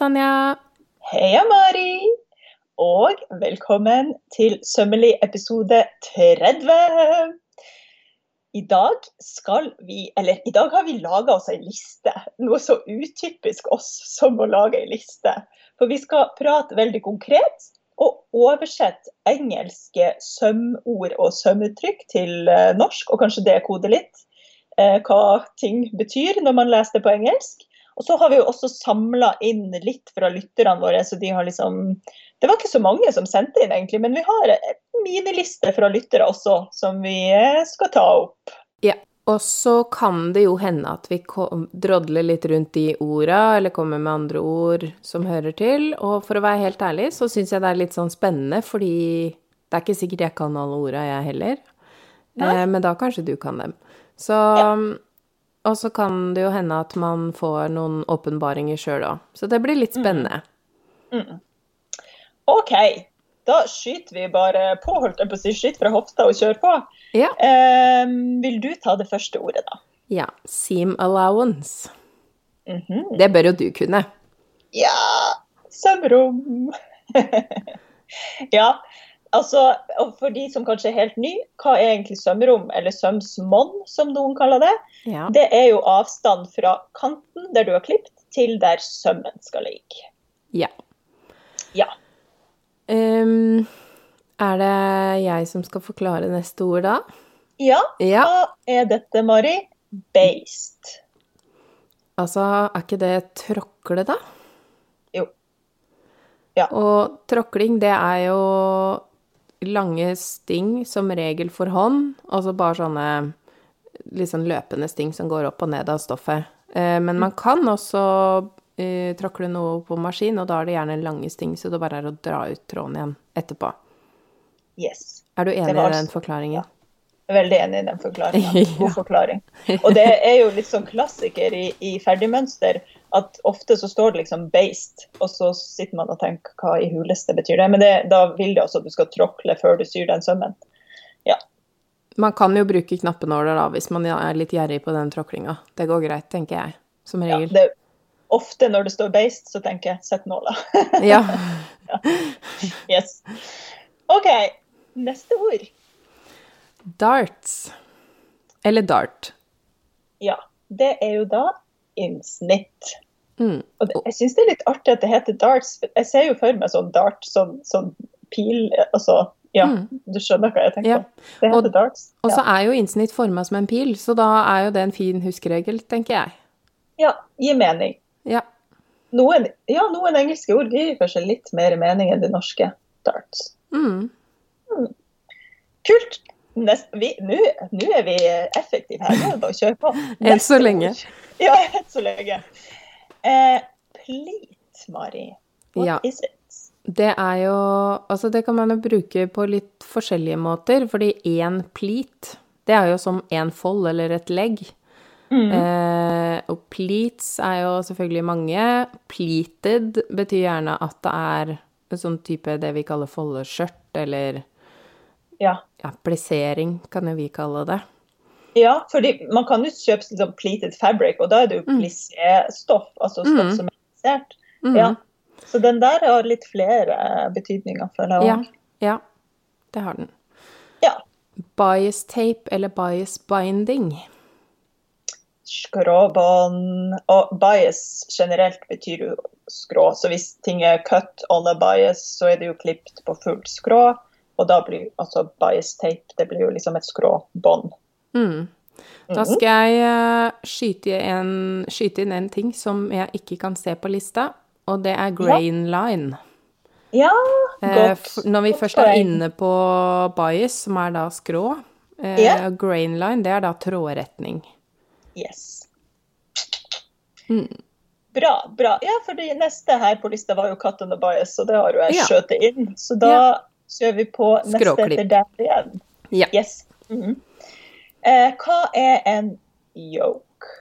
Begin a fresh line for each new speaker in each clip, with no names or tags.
Tanja.
Heia, Mari. Og velkommen til sømmelig episode 30. I dag skal vi Eller i dag har vi laga oss ei liste. Noe så utypisk oss som å lage ei liste. For vi skal prate veldig konkret og oversette engelske sømord og sømuttrykk til eh, norsk, og kanskje det koder litt eh, hva ting betyr når man leser det på engelsk. Og så har vi jo også samla inn litt fra lytterne våre, så de har liksom Det var ikke så mange som sendte inn, egentlig, men vi har en miniliste fra lyttere også, som vi eh, skal ta opp.
Ja. Og så kan det jo hende at vi drodler litt rundt de orda, eller kommer med andre ord som hører til. Og for å være helt ærlig, så syns jeg det er litt sånn spennende, fordi det er ikke sikkert jeg kan alle orda, jeg heller. Eh, men da kanskje du kan dem. Så ja. Og så kan det jo hende at man får noen åpenbaringer sjøl òg. Så det blir litt spennende.
Mm. Mm. OK. Da skyter vi bare på, holdt jeg på å si, skyt fra hofta og kjør på.
Ja.
Eh, vil du ta det første ordet, da?
Ja. Seam allowance.
Mm -hmm.
Det bør jo du kunne.
Ja. Sømrom. ja. Altså, For de som kanskje er helt ny, hva er egentlig sømrom, eller sømsmonn, som noen kaller det?
Ja.
Det er jo avstand fra kanten der du har klippet, til der sømmen skal ligge.
Ja.
Ja.
Um, er det jeg som skal forklare neste ord, da?
Ja.
ja.
Hva er dette, Mari? Based.
Altså, er ikke det tråkle, da?
Jo. Ja.
Og tråkling, det er jo lange sting, som regel for hånd, altså bare sånne litt sånn løpende sting som går opp og ned av stoffet. Eh, men man kan også eh, tråkle noe på maskin, og da er det gjerne lange sting, så det bare er å dra ut tråden igjen etterpå.
Yes.
Er du enig i den forklaringen? Ja.
Veldig enig i den forklaringen. God forklaring. Og det er jo litt sånn klassiker i, i ferdigmønster at ofte så står det liksom 'based', og så sitter man og tenker hva i huleste betyr det. Men det, da vil det også at du skal tråkle før du syr den sømmen. Ja.
Man kan jo bruke knappenåler da, hvis man er litt gjerrig på den tråklinga. Det går greit, tenker jeg. Som regel.
Ja, det, ofte når det står 'based', så tenker jeg 'sett nåla'.
ja.
ja. Yes. OK, neste ord.
Darts. Eller dart.
Ja. Det er jo da innsnitt.
Mm.
Og det, jeg syns det er litt artig at det heter darts. Jeg ser jo for meg sånn dart, sånn, sånn pil Altså, ja, mm. du skjønner hva jeg tenker
ja.
Det heter
og,
darts. Ja.
Og så er jo innsnitt forma som en pil, så da er jo det en fin huskeregel, tenker jeg.
Ja, gir mening.
Ja.
Noen, ja, noen engelske ord gir kanskje litt mer mening enn de norske. Darts.
Mm.
Mm. Kult. Nå er vi effektive her. Er bare kjør på.
Enn så lenge.
Ja, så lenge. Eh, plit, Mari. What
ja.
is it?
Det er jo Altså, det kan man jo bruke på litt forskjellige måter, fordi én plit, det er jo som én fold eller et legg.
Mm.
Eh, og pleats er jo selvfølgelig mange. Pleated betyr gjerne at det er en sånn type det vi kaller foldeskjørt, eller
ja.
ja, plissering, kan jo vi kalle det.
Ja, fordi man kan jo kjøpe liksom, pleated fabric, og da er det jo
Mm.
plissé-stoff, altså stoff
Mm.
som er plissert.
Mhm.
Ja. Så den der har litt flere betydninger, føler jeg
Ja,
òg.
ja, det har den.
Ja.
Bias tape eller bias binding.
Skråbånd Og bias generelt betyr jo skrå, så hvis ting er cut on a bias, så er det jo klippet på fullt skrå. Og da blir altså bias tape det blir jo liksom et skråbånd.
Mm. Da skal jeg eh, skyte, en, skyte inn en ting som jeg ikke kan se på lista, og det er grain line.
Ja,
Eh,
godt.
når vi først er inne på bias, som er da skrå,
Ja.
grain line, det er da trådretning.
Yes.
Mm.
Bra. bra. Ja, for det neste her på lista var jo cut on the bias, så det har jo jeg
Ja.
skjøtet inn. Så da
Ja.
kjører vi på neste
Skråklipp.
etter der igjen.
Ja.
Yes. Mhm. Eh, hva er en yoke?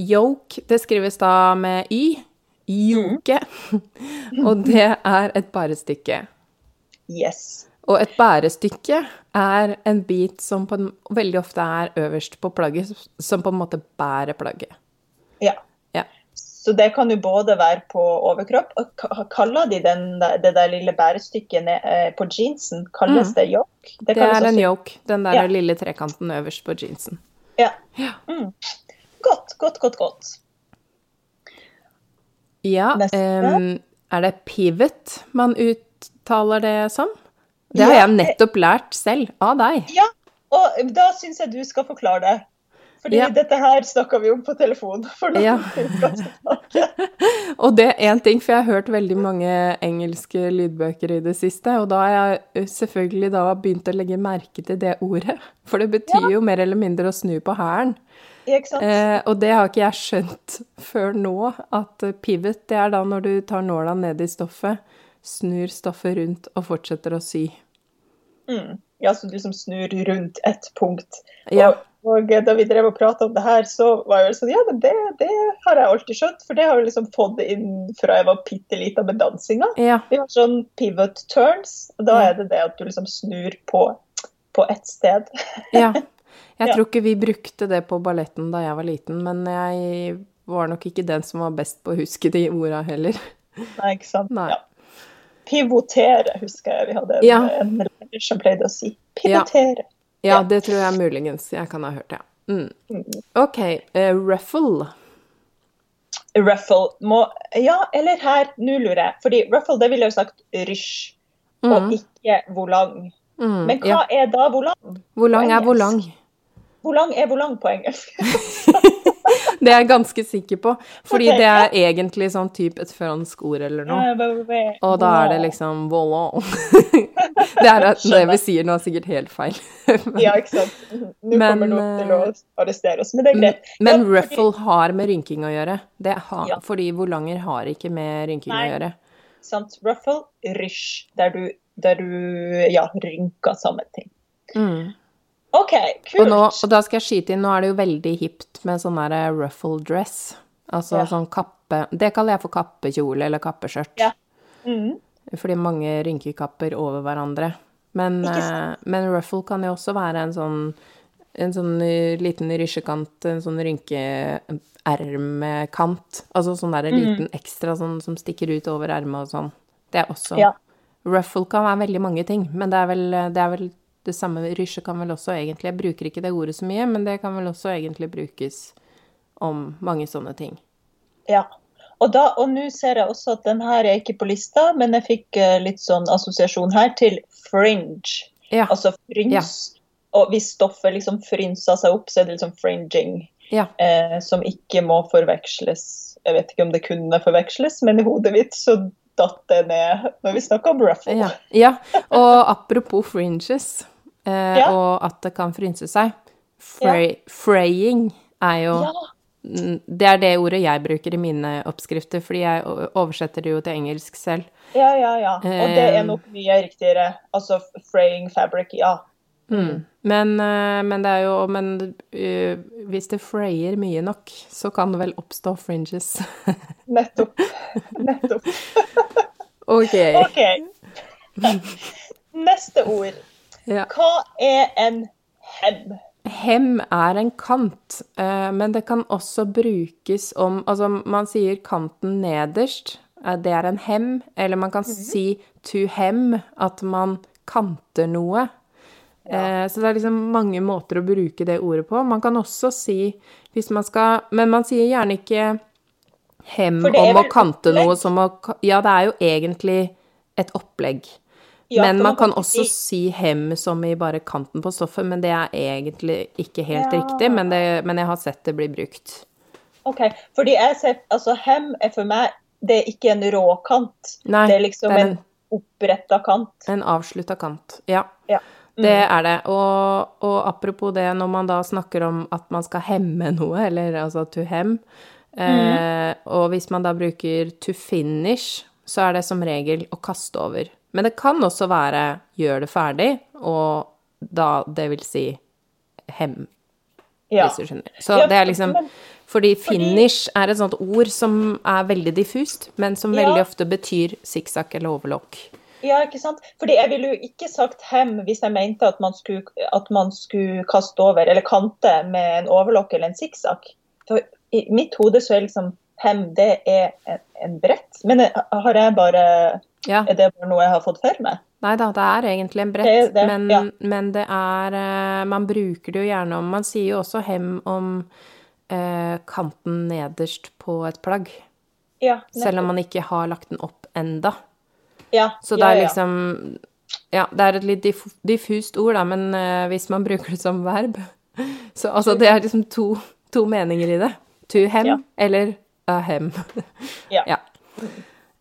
Yoke, det skrives da med y. Joke.
Mm.
og det er et bærestykke.
Yes.
Og et bærestykke er en bit som på veldig ofte er øverst på plagget, som på en måte bærer plagget.
Ja.
Ja.
Så det kan jo både være på overkropp og Kaller de den, det der lille bærestykket eh, på jeansen, kalles
Mm.
det yoke?
Det
det
er en yoke, den der
Ja.
lille trekanten øverst på jeansen.
Ja. Mm. Godt, godt, godt, godt.
Ja, um, er det pivot man uttaler det som? Det har
Ja,
jeg nettopp lært selv, av deg.
Ja, og da syns jeg du skal forklare det. Fordi
Ja.
dette her snakka vi om på telefon for noen
Ja. Og det er én ting, for jeg har hørt veldig mange engelske lydbøker i det siste, og da har jeg selvfølgelig da begynt å legge merke til det ordet. For det betyr jo mer eller mindre å snu på hælen. Eh, og det har ikke jeg skjønt før nå, at pivot, det er da når du tar nåla ned i stoffet, snur stoffet rundt og fortsetter å sy.
Mm. Ja, så du liksom snur rundt ett punkt.
Og Ja.
Og, og da vi drev og prata om det her, så var jeg vel sånn Ja, men det, det har jeg alltid skjønt, for det har jeg liksom fått inn fra jeg var bitte lita med dansinga.
Ja.
Vi har sånn pivot turns, og da er det det at du liksom snur på, på ett sted.
ja. Jeg
Ja.
tror ikke vi brukte det på balletten da jeg var liten, men jeg var nok ikke den som var best på å huske de orda heller.
Nei, ikke sant?
Nei.
Ja. Pivotere, husker jeg vi hadde en,
Ja.
en lærer som pleide å si. Pivotere.
Ja, det tror jeg muligens jeg kan ha hørt, ja. Mm.
Mm.
OK, Uh, ruffle.
Ruffle må Ja, eller her, nå lurer jeg. Fordi ruffle, det ville jeg jo sagt rysj, og
Mm.
ikke volang.
Mm.
Men hva
Ja.
er da volang?
Hvor lang er volang.
Volang er volang på engelsk.
Det er jeg ganske sikker på, fordi det er egentlig sånn type et fransk ord eller noe. Og da er det liksom voilà. Det er at det vi sier nå er sikkert helt feil.
Ja, ikke sant. Nå kommer noen til å arrestere oss, men det er greit.
Men ruffle har med rynking å gjøre. Det har,
Ja.
Fordi volanger har ikke med rynking
Nei.
å gjøre.
Sant. Ruffle, rysj, der du, der du ja, rynker sammen ting.
Mm.
OK, kult.
Og, nå, og da skal jeg skyte inn, nå er det jo veldig hipt med sånn der ruffle dress. Altså
Ja.
sånn kappe Det kaller jeg for kappekjole eller kappeskjørt.
Ja. Mm.
Fordi mange rynkekapper over hverandre. Men, eh, men ruffle kan jo også være en sånn en sånn eh, liten rysjekant, en sånn rynkeermekant. Altså sånn der
mm.
liten ekstra sånn som stikker ut over ermet og sånn. Det er også
Ja.
Ruffle kan være veldig mange ting, men det er vel det, er vel det samme Rysje kan vel også egentlig Jeg bruker ikke det ordet så mye, men det kan vel også egentlig brukes om mange sånne ting.
Ja. Og da, og nå ser jeg også at den her er ikke på lista, men jeg fikk eh, litt sånn assosiasjon her til fringe.
Ja.
Altså fryns. Og hvis stoffet liksom frynser seg opp, så er det liksom fringing.
Ja.
Eh, som ikke må forveksles. Jeg vet ikke om det kunne forveksles, men i hodet mitt så datt det ned når vi snakka om ruffle.
Ja, ja. og apropos fringes, eh,
Ja.
og at det kan frynse seg. Fray, Fraying er jo
Ja.
Det er det ordet jeg bruker i mine oppskrifter, fordi jeg oversetter det jo til engelsk selv.
Ja, ja, ja. Og det er
Um,
nok mye riktigere. Altså fraying fabric, ja.
Mm. Men, eh, men det er jo Men uh, hvis det frayer mye nok, så kan det vel oppstå fringes.
Nettopp. Nettopp.
OK.
OK. Neste ord.
Ja.
Hva er en hem?
Hem er en kant, eh, men det kan også brukes om Altså, man sier kanten nederst, eh, det er en hem, eller man kan si to hem, at man kanter noe. Ja. Så det er liksom mange måter å bruke det ordet på. Man kan også si, hvis man skal Men man sier gjerne ikke hem om å kante noe som å Ja, det er jo egentlig et opplegg.
Ja,
men man kan også
si-
hem som i bare kanten på stoffet, men det er egentlig ikke helt
Ja.
riktig, men, det, men jeg har sett det bli brukt.
OK. Fordi jeg ser Altså, hem er for meg Det er ikke en rå kant.
Nei,
det er liksom
det er
en oppretta kant.
En avslutta kant. Ja,
Ja.
det er det. Og, og apropos det, når man da snakker om at man skal hemme noe, eller altså to hem, eh, og hvis man da bruker to finish, så er det som regel å kaste over. Men det kan også være gjør det ferdig, og da det vil si hem,
Ja.
hvis du skjønner. Så det er liksom Fordi finish er et sånt ord som er veldig diffust, men som
Ja.
veldig ofte betyr sikksakk eller overlock.
Ja, ikke sant? Fordi jeg ville jo ikke sagt hem hvis jeg mente at man skulle, at man skulle kaste over, eller kante med en overlock eller en sikksakk. For i mitt hode så er liksom hem, det er en, en brett. Men eh, har jeg bare
Ja.
Er det bare noe jeg har fått for meg?
Nei da, det er egentlig en brett,
Det det,
men,
ja.
men det er eh, Man bruker det jo gjerne om Man sier jo også hem om eh, kanten nederst på et plagg.
Ja.
Selv om man ikke har lagt den opp enda.
ja,
Så det er liksom Ja, det er et litt diff diffust ord, da, men eh, hvis man bruker det som verb Så altså, det er liksom to, to meninger i det. To hem eller a hem.
Ja.
ja.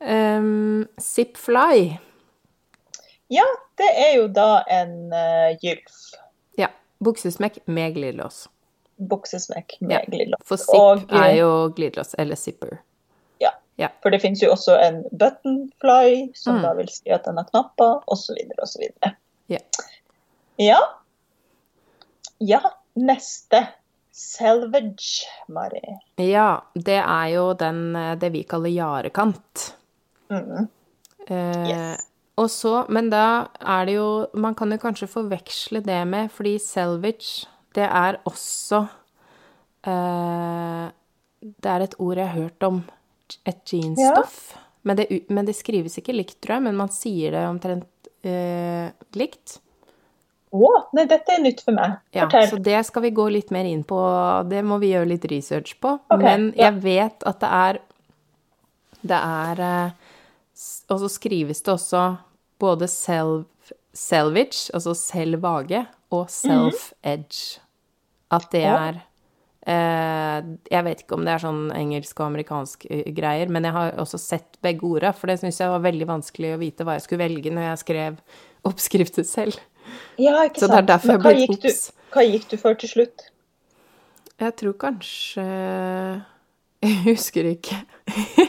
Um, Zipfly.
Ja, det er jo da en uh, gylf.
Ja. Buksesmekk med glidelås.
Buksesmekk med
Ja,
glidelås.
For zip
Og,
er jo glidelås, eller zipper.
Ja.
Ja.
For det finnes jo også en buttonfly, som
Mm.
da vil si at den har knapper, osv., osv.
Ja.
Ja. Ja, neste. Selvage, Mari.
Ja, det er jo den, eh, det vi kaller jarekant.
Mm.
Eh,
Yes.
Og så, men da er det jo Man kan jo kanskje forveksle det med, fordi selvage, det er også eh, Det er et ord jeg har hørt om, et jeansstoff. Men, det, men det skrives ikke likt, tror jeg, men man sier det omtrent eh, likt.
Å, nei, dette er nytt for meg.
Ja,
Fortell.
så det skal vi gå litt mer inn på. Det må vi gjøre litt research på.
Okay,
Men
ja.
jeg vet at det er Det er eh, Og så skrives det også både self, selvage, altså selvvage, og self-edge. At det er eh, Jeg vet ikke om det er sånn engelsk og amerikansk eh, greier, men jeg har også sett begge orda, for det syns jeg var veldig vanskelig å vite hva jeg skulle velge når jeg skrev oppskrifter selv.
Ja, ikke
Så det er derfor jeg ble obs.
Hva gikk du for til slutt?
Jeg tror kanskje Jeg husker ikke.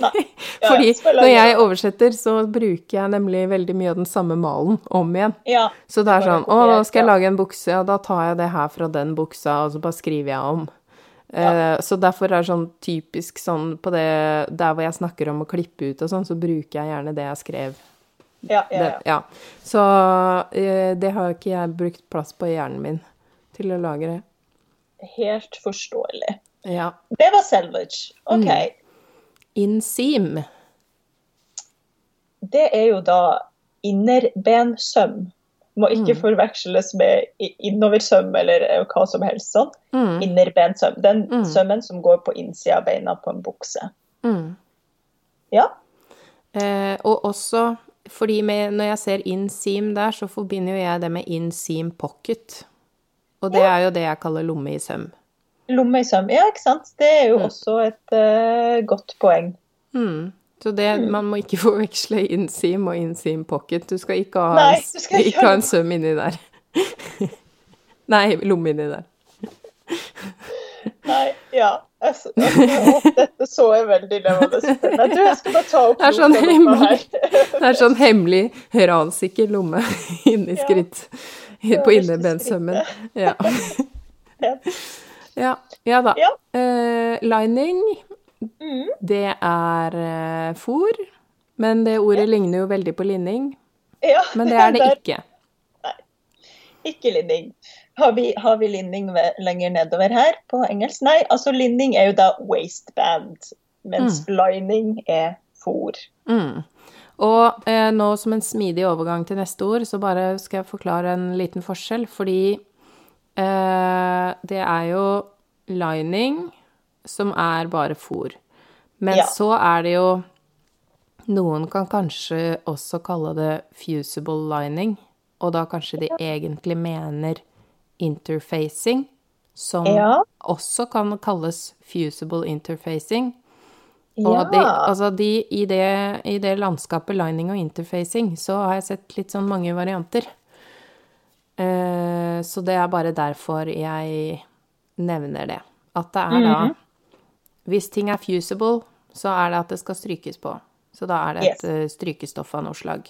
Nei. Ja,
Fordi når jeg oversetter, så bruker jeg nemlig veldig mye av den samme malen om igjen.
Ja.
Så det er sånn Å, nå skal jeg lage en bukse, og da tar jeg det her fra den buksa, og så bare skriver jeg om. Ja. så derfor er det sånn typisk sånn på det Der hvor jeg snakker om å klippe ut og sånn, så bruker jeg gjerne det jeg skrev.
Ja, ja,
Det,
ja.
ja. Så eh, det har ikke jeg brukt plass på i hjernen min til å lagre.
Helt forståelig.
Ja.
Det var selvage. OK.
Mm. Inseam.
Det er jo da innerbensøm. Må ikke
Mm.
forveksles med innoversøm eller eh, hva som helst sånn.
Mm.
Innerbensøm. Den
Mm.
sømmen som går på innsida av beina på en bukse.
Mm.
Ja.
Eh, og også fordi med, når jeg ser inseam der, så forbinder jo jeg det med inseam pocket. Og det er jo det jeg kaller lomme i søm.
Lomme i søm. Ja, ikke sant. Det er jo
Mm.
også et uh, godt poeng.
Mm. Så det,
Mm.
man må ikke forveksle inseam og inseam pocket. Du skal ikke ha,
Nei, du skal ikke ha
en søm inni der. Nei, lomme inni der.
Nei, ja. Jeg, altså, dette så jeg veldig levende ut. Men du, jeg skal bare ta opp
Det er sånn hemmelig. Det er sånn hemmelig ransikker lomme inni
Ja.
skritt. På innebensømmen. Ja.
Ja.
ja. Ja da.
Ja.
Uh, lining,
Mm.
det er uh, fôr. Men det ordet ligner jo veldig på linning.
Ja,
Men det er det
der-
ikke.
Ikke linning. Har vi, har vi linning lenger nedover her på engelsk? Nei, altså linning er jo da waistband, mens lining er fôr.
Mm. Og eh, nå som en smidig overgang til neste ord, så bare skal jeg forklare en liten forskjell. Fordi eh, det er jo lining som er bare fôr. Men
Ja.
så er det jo Noen kan kanskje også kalle det fusible lining, og da kanskje de egentlig mener interfacing, som
Ja.
også kan kalles fusible interfacing.
Ja.
De, altså de, i, det, i det landskapet lining og interfacing, så har jeg sett litt sånn mange varianter. Eh, så det er bare derfor jeg nevner det. At det er da
Mhm.
Hvis ting er fusible, så er det at det skal strykes på. Så da er det et
Yes.
eh, strykestoff av noe slag.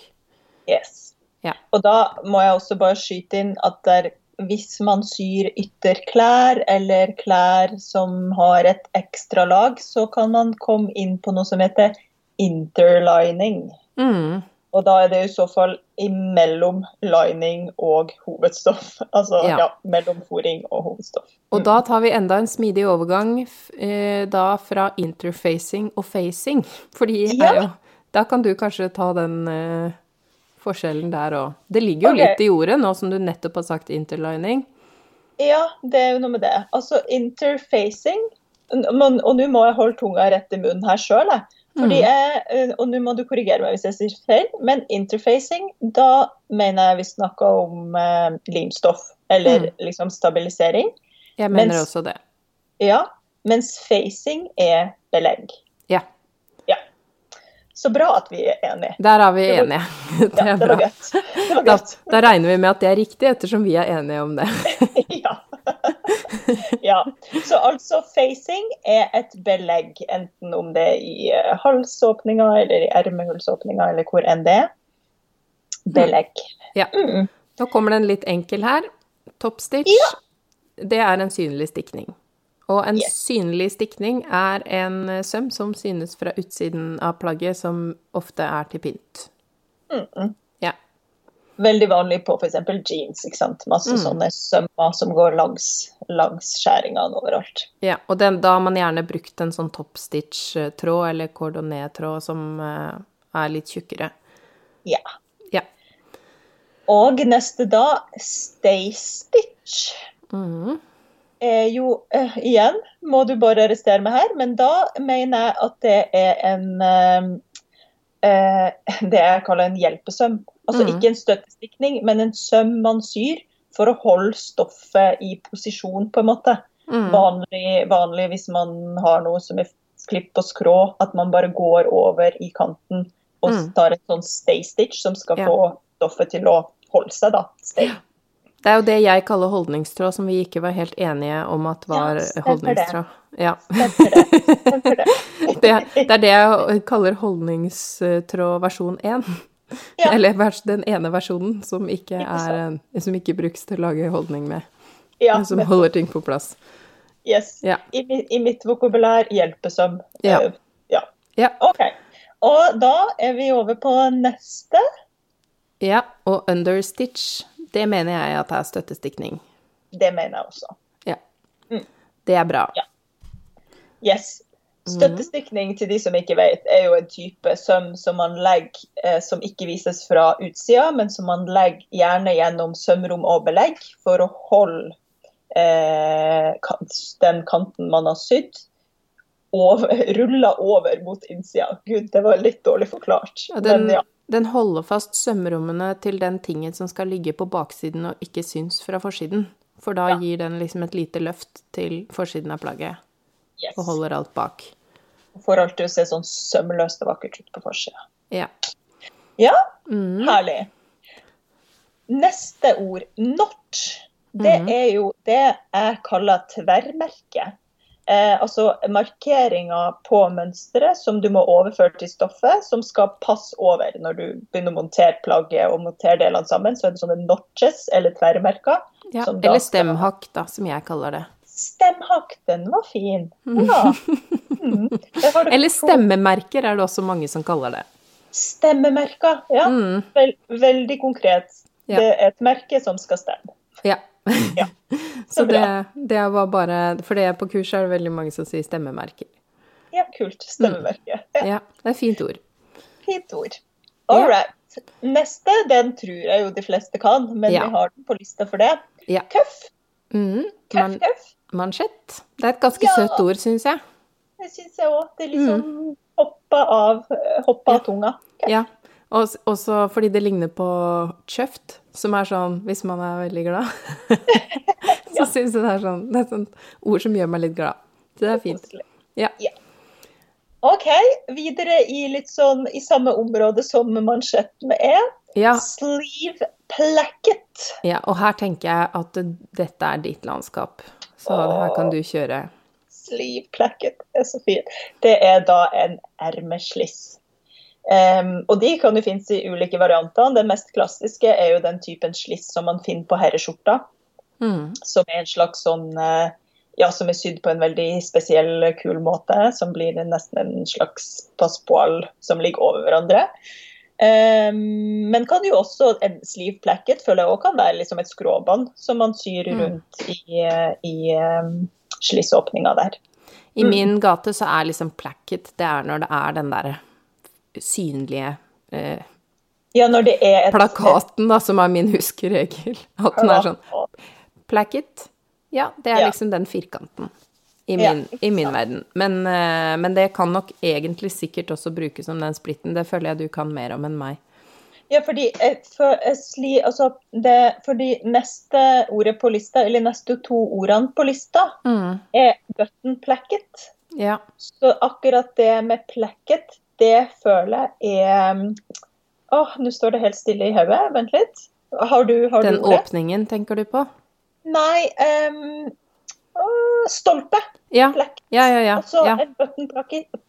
Yes.
Ja.
Og da må jeg også bare skyte inn at der, hvis man syr ytterklær eller klær som har et ekstra lag, så kan man komme inn på noe som heter interlining.
Mm.
Og da er det i så fall imellom lining og hovedstoff. Altså
Ja.
ja, mellom fòring og hovedstoff.
Og da tar vi enda en smidig overgang eh, da fra interfacing og facing. Fordi
Ja.
er jo, da kan du kanskje ta den eh, forskjellen der òg. Det ligger jo
okay.
litt i ordet, nå som du nettopp har sagt interlining.
Ja, det er jo noe med det. Altså interfacing Og nå må jeg holde tunga rett i munnen her sjøl. Fordi
Mm.
jeg, eh, og nå må du korrigere meg hvis jeg sier feil, men interfacing, da mener jeg vi snakker om eh, limstoff, eller
Mm.
liksom stabilisering.
Jeg mener
Mens-
også det.
Ja, mens facing er belegg.
Ja.
Ja. Så bra at vi er enige.
Der er vi enige. Det
Ja,
er
det var
bra.
Det var
Da, da regner vi med at det er riktig, ettersom vi er enige om det.
ja. ja. Så altså facing er et belegg, enten om det er i eh, halsåpninga eller i ermehullsåpninga eller hvor enn det er. Belegg.
Ja.
Mm.
Nå kommer det en litt enkel her. Topstitch, det er en synlig stikning. Og en
Yes.
synlig stikning er en eh, søm som synes fra utsiden av plagget, som ofte er til pynt.
Mm.
Ja.
Veldig vanlig på f.eks. jeans. ikke sant? Masse
Mm.
sånne sømmer som går langs, langs skjæringene overalt.
ja. Og den, da har man gjerne brukt en sånn topstitch-tråd eller cordonet-tråd som uh, er litt tjukkere.
Ja.
Ja.
Og neste da, stay stitch.
Mm.
er jo eh, Igjen må du bare arrestere meg her, men da mener jeg at det er en eh, eh, Det jeg kaller en hjelpesøm. Altså
Mhm.
ikke en støttestikning, men en søm man syr for å holde stoffet i posisjon, på en måte.
Mm.
Vanlig, vanlig hvis man har noe som er klipp på skrå, at man bare går over i kanten og
Mm.
tar en sånn stay stitch som skal
Ja.
få stoffet til å holde seg, da. Stay.
Det er jo det jeg kaller holdningstråd, som vi ikke var helt enige om at var
Ja,
holdningstråd. Ja.
Stemmer det. Stemmer det.
Det, det er det jeg kaller holdningstråd versjon 1.
Ja.
Eller den ene versjonen som ikke, er, som ikke brukes til å lage holdning med.
Ja,
men som holder ting på plass.
Yes.
Ja.
I, I mitt vokabulær hjelpesøm.
Ja.
Eh, ja.
Ja.
OK. Og da er vi over på neste.
ja. Og understitch, det mener jeg at er støttestikning.
Det mener jeg også.
Ja.
Mm.
Det er bra.
Ja. Yes.
Mhm.
Støttestikning til de som ikke vet, er jo en type søm som man legger, eh, som ikke vises fra utsida, men som man legger gjerne gjennom sømrom og belegg for å holde eh, den kanten man har sydd, rulla over mot innsida. Gud, det var litt dårlig forklart.
Ja, den,
Men ja.
den holder fast sømrommene til den tingen som skal ligge på baksiden og ikke syns fra forsiden. For da
Ja.
gir den liksom et lite løft til forsiden av plagget
Yes.
og holder alt bak.
Får alt til å se sånn sømløst og vakkert ut på forsida.
Ja.
Ja,
Mm.
herlig. Neste ord, notch, det
mm.
er jo det jeg kaller tverrmerke. Eh, altså markeringer på mønsteret som du må overføre til stoffet, som skal passe over når du begynner å montere plagget og montere delene sammen. Så er det sånne notches, eller tverrmerker.
ja. Eller stemhakk, da, som jeg kaller det.
Stemhakk, den var fin. Ja. Mm. Har du
Eller stemmemerker er det også mange som kaller det.
Stemmemerker. Ja,
Mm.
vel, veldig konkret.
Ja.
Det er et merke som skal stemme.
Ja.
Ja.
Så det, det var bare For det på kurs er det veldig mange som sier stemmemerker.
Ja, kult. Stemmemerke. Ja,
Ja, det er fint ord.
fint ord. All right. Neste, den tror jeg jo de fleste kan, men
Ja.
vi har den på lista for det.
Ja.
Køff.
Mm,
Køff,
men...
køff.
Mansjett. Det er et ganske
Ja.
søtt ord, syns jeg.
Det syns jeg òg. Det er liksom hoppa av, hoppa
Ja.
av tunga. Køff.
Ja. Og også fordi det ligner på kjøft, som er sånn hvis man er veldig glad. Så
Ja.
syns jeg det er sånn Det er et sånt ord som gjør meg litt glad. Så det er fint.
Ja.
Ja.
OK, videre i litt sånn i samme område som mansjetten er.
Ja,
Sleeve placket.
ja, og her tenker jeg at dette er ditt landskap. Så her kan du kjøre.
Placket er så fint. Det er da en ermesliss. Um, og de kan jo finnes i ulike varianter. Den mest klassiske er jo den typen sliss som man finner på herreskjorta.
Mm.
Som er en slags sånn eh, Ja, som er sydd på en veldig spesiell, kul måte. Som blir nesten en slags passepoil som ligger over hverandre. Um, men kan jo også en sleeve placket føler jeg også kan være liksom et skråbånd som man syr
Mm.
rundt i, i um, slissåpninga der.
I
Mm.
min gate så er liksom placket Det er når det er den derre synlige eh,
Ja, når det er et
plakaten, da, som er min huskeregel. At den er sånn Placket. Ja, det er liksom den firkanten. I min,
ja,
i min verden. Men, eh, men det kan nok egentlig sikkert også brukes som den splitten. Det føler jeg du kan mer om enn meg.
Ja, fordi, eh, for, eh, sli, altså, det, fordi neste ordet på lista, eller neste to ordene på lista, er button placket.
Ja.
Så akkurat det med placket, det føler jeg er Å, Åh, nå står det helt stille i hodet. Vent litt. Har du, har
Den
du ordet?
åpningen, tenker du på?
Nei åh, Stolpe.
Ja. Ja, ja, ja.
Altså en button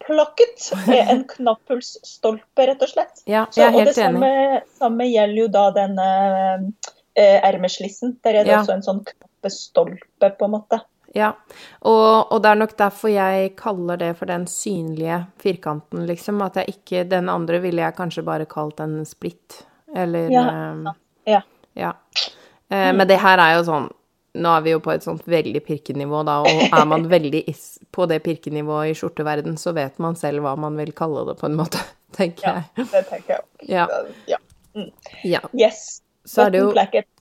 placket, er en knapphullsstolpe, rett og slett.
ja jeg er
og det
helt enig.
samme, samme gjelder jo da den eh, ermeslissen. Der er det også en sånn knappestolpe, på en måte.
Ja, og, og det er nok derfor jeg kaller det for den synlige firkanten, liksom. At jeg ikke Den andre ville jeg kanskje bare kalt en splitt. Eller
Ja,
eh.
Ja.
ja. Eh, men det her er jo sånn Nå er vi jo på et sånt veldig pirkenivå, da, og er man veldig på det pirkenivået i skjorteverden, så vet man selv hva man vil kalle det, på en måte, tenker
Ja,
jeg.
det tenker jeg òg.
Ja.
Ja.
ja.
Yes.
Så er det jo
Button placket.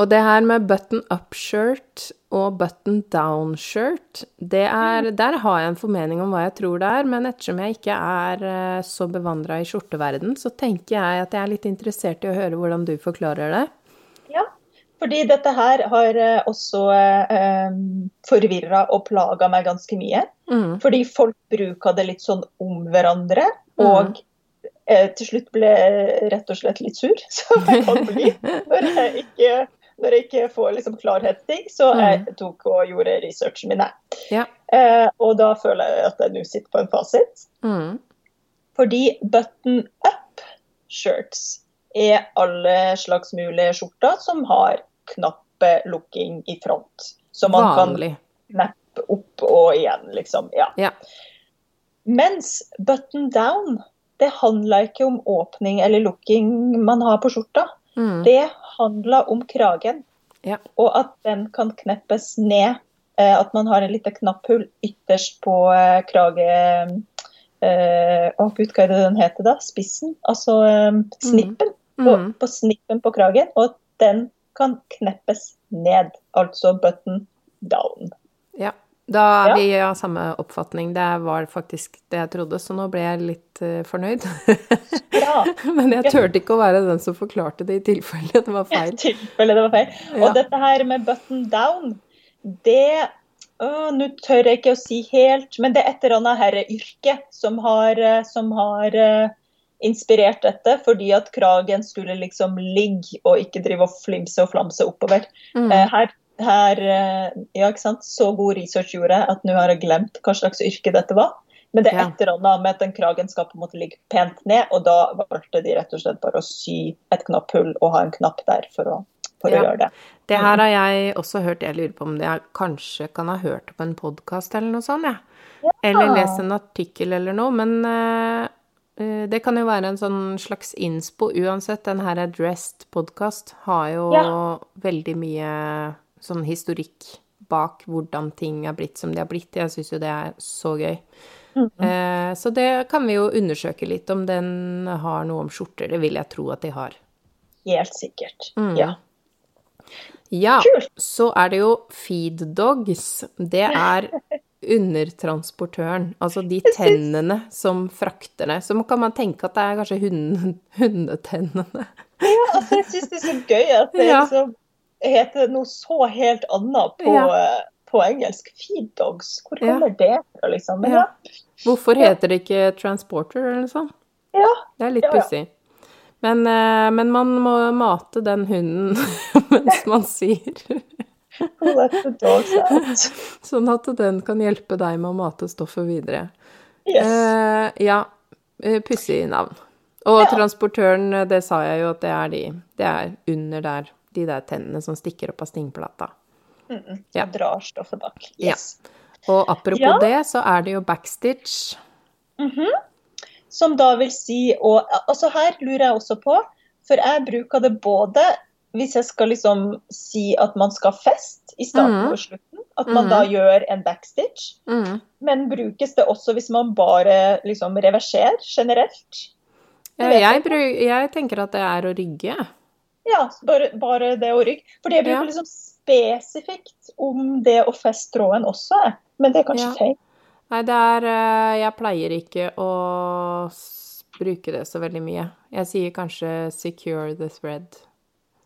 Og det her med button up-shirt og button down-shirt, det er Der har jeg en formening om hva jeg tror det er, men ettersom jeg ikke er eh, så bevandra i skjorteverden, så tenker jeg at jeg er litt interessert i å høre hvordan du forklarer det.
Fordi dette her har eh, også eh, forvirra og plaga meg ganske mye.
Mm.
Fordi folk bruker det litt sånn om hverandre,
Mhm.
og eh, til slutt ble jeg rett og slett litt sur, som jeg kan bli når jeg ikke, når jeg ikke får liksom klarhetsting. Så jeg tok og gjorde researchen min.
Ja.
Eh, og da føler jeg at jeg nå sitter på en fasit.
Mm.
Fordi button up shirts er alle slags mulige skjorter som har knappelukking i front. Så man
Vanlig.
kan knappe opp og igjen, liksom. Ja.
Ja.
Mens button down, det handler ikke om åpning eller lukking man har på skjorta.
Mm.
Det handler om kragen,
Ja.
og at den kan kneppes ned. Eh, At man har en lite knapphull ytterst på eh, krage... eh, Å gud, hva er det den heter da? Spissen? Altså eh, snippen. Mm.
Mm.
på snippen på kragen. Og at den kan kneppes ned. Altså button down.
Ja. Da er
Ja.
vi av samme oppfatning. Det var faktisk det jeg trodde, så nå ble jeg litt eh, fornøyd.
Ja.
Men jeg turte ikke å være den som forklarte det i tilfelle det var feil.
I tilfelle det var feil.
Ja.
Og dette her med button down, det Nå tør jeg ikke å si helt, men det er et eller annet herreyrke som har, eh, som har eh, inspirert dette, fordi at kragen skulle liksom ligge og ikke drive og flimse og flamse oppover.
Mm.
Eh, Her, her eh, Ja, ikke sant. Så god research gjorde jeg at nå har jeg glemt hva slags yrke dette var. Men det er
Ja.
et eller annet med at den kragen skal på en måte ligge pent ned, og da valgte de rett og slett bare å sy et knapphull og ha en knapp der for å, for
Ja.
å gjøre det.
Det her har jeg også hørt. Jeg lurer på om det jeg kanskje kan ha hørt på en podkast eller noe sånt, jeg. Eller lest en artikkel eller noe. Men eh, det kan jo være en sånn slags innspo uansett. Den her Dressed-podkast har jo
Ja.
veldig mye sånn historikk bak hvordan ting er blitt som de har blitt. Jeg syns jo det er så gøy. Eh, så det kan vi jo undersøke litt, om den har noe om skjorter. Det vil jeg tro at de har.
Helt sikkert.
Mm.
Ja.
Ja, så er det jo feed dogs. Det er undertransportøren. Altså de tennene som frakter det. Så kan man tenke at det er kanskje hunden, hundetennene.
ja, altså jeg syns det er så gøy at det
Ja.
liksom heter noe så helt annet på,
Ja.
eh, på engelsk. Feed dogs. Hvor
Ja.
det fra, liksom? Men
Ja. Hvorfor heter det ikke transporter eller noe sånt?
ja.
Det er litt
Ja,
pussig. Men, eh, men man må mate den hunden mens man syr. Sånn at den kan hjelpe deg med å mate stoffet videre.
Yes.
Eh, ja, eh, pussig navn. Og
Ja.
transportøren, eh, det sa jeg jo at det er de. Det er under der, de der tennene som stikker opp av stingplata.
Mm-mm.
ja.
Og drar stoffet bak.
Ja. Og apropos
Ja.
det, så er det jo backstitch.
som da vil si og, altså Her lurer jeg også på, for jeg bruker det både hvis jeg skal liksom si at man skal fest i starten
mm.
og slutten, at man
mm.
da gjør en backstitch.
Mm.
Men brukes det også hvis man bare liksom reverserer generelt?
Ja, jeg, bruk, jeg tenker at det er å rygge.
Ja, bare, bare det å rygge. For jeg bruker
Ja.
liksom spesifikt om det å feste tråden også, men det er kanskje
Ja.
feil.
Nei, det er eh, Jeg pleier ikke å bruke det så veldig mye. Jeg sier kanskje 'secure the thread'.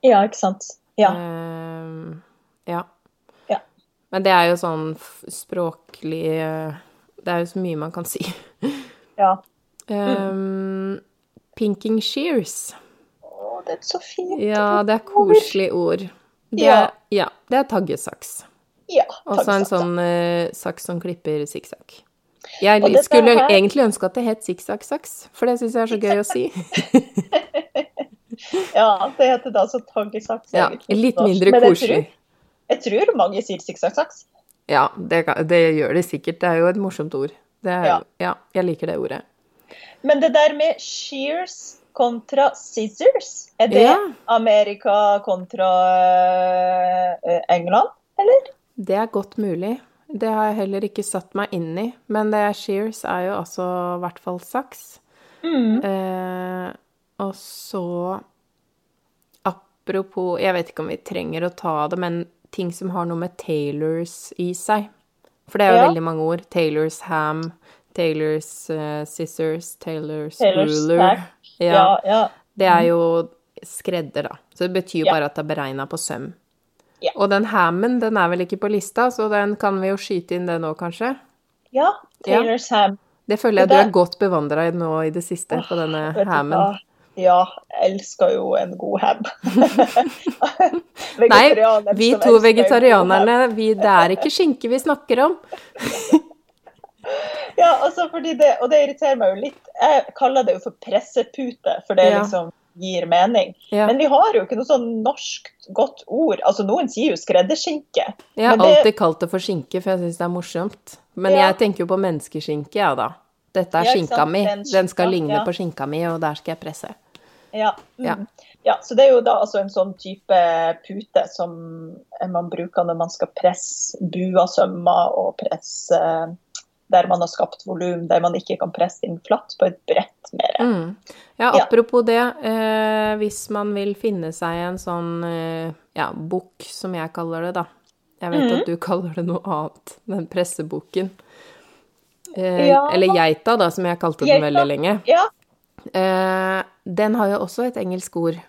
Ja, ikke sant. Ja.
Uh, ja.
Ja.
Men det er jo sånn språklig eh, Det er jo så mye man kan si.
ja.
Ehm, pinking shears.
Å, det er så fint.
Ja, det er koselig ord. Det
Ja.
ja, det er taggesaks.
Ja,
Også en
takk, Sasa.
sånn uh, saks som klipper sikksakk. Jeg skulle
her-
egentlig ønske at det het sikksakk-saks, for det syns jeg er så gøy å si.
Ja, det heter da altså taggesaks.
Ja, litt mindre
jeg
koselig.
tror- Jeg tror mange sier sikksakksaks.
Ja, det, det gjør det sikkert. Det er jo et morsomt ord. Det er,
Ja.
ja, jeg liker det ordet.
Men det der med shears kontra scissors, er det
Ja.
Amerika kontra eh, England, eller?
Det er godt mulig. Det har jeg heller ikke satt meg inn i. Men det er shears er jo altså i hvert fall saks.
Mm.
Eh, og så Apropos Jeg vet ikke om vi trenger å ta det, men ting som har noe med Taylors i seg. For det er jo
Ja.
veldig mange ord. Taylors ham, Taylors uh, scissors, Taylors,
Taylors
ruler. Ja,
Ja.
Det er jo skredder, da. Så det betyr jo bare at det er beregna på søm.
Ja.
Og den hammen, den er vel ikke på lista, så den kan vi jo skyte inn det nå, kanskje?
ja Taylor's ham.
Det føler jeg
Det
du er godt bevandra i nå i det siste, på denne hammen.
Ja, jeg elsker jo en god ham.
Nei, vi to vegetarianerne, vi, det er ikke skinke vi snakker om.
Ja, altså fordi det, og det irriterer meg jo litt. Jeg kaller det jo for pressepute, for det
Ja.
liksom gir mening.
Ja.
Men vi har jo ikke noe sånn norsk godt ord. Altså Noen sier jo skredderskinke.
Jeg har
men det-
alltid kalt det for skinke, for jeg syns det er morsomt. Men
Ja.
jeg tenker jo på menneskeskinke, ja da. Dette er skinka mi.
den
skal
skinka,
ligne
ja.
på skinka mi, og der skal jeg presse.
Ja. Mm.
Ja.
ja. Så det er jo da altså en sånn type pute som man bruker når man skal presse buasømmer og presse der man har skapt volum, der man ikke kan presse inn flatt på et brett mer.
Mm. Ja,
Ja.
apropos det. Eh, hvis man vil finne seg en sånn eh, ja, bukk, som jeg kaller det, da. Jeg vet
mm.
at du kaller det noe annet. Den pressebukken. Eh,
Ja.
Eller geita, da, som jeg kalte den
Geita.
veldig lenge.
Ja,
Eh, den har jo også et engelsk ord.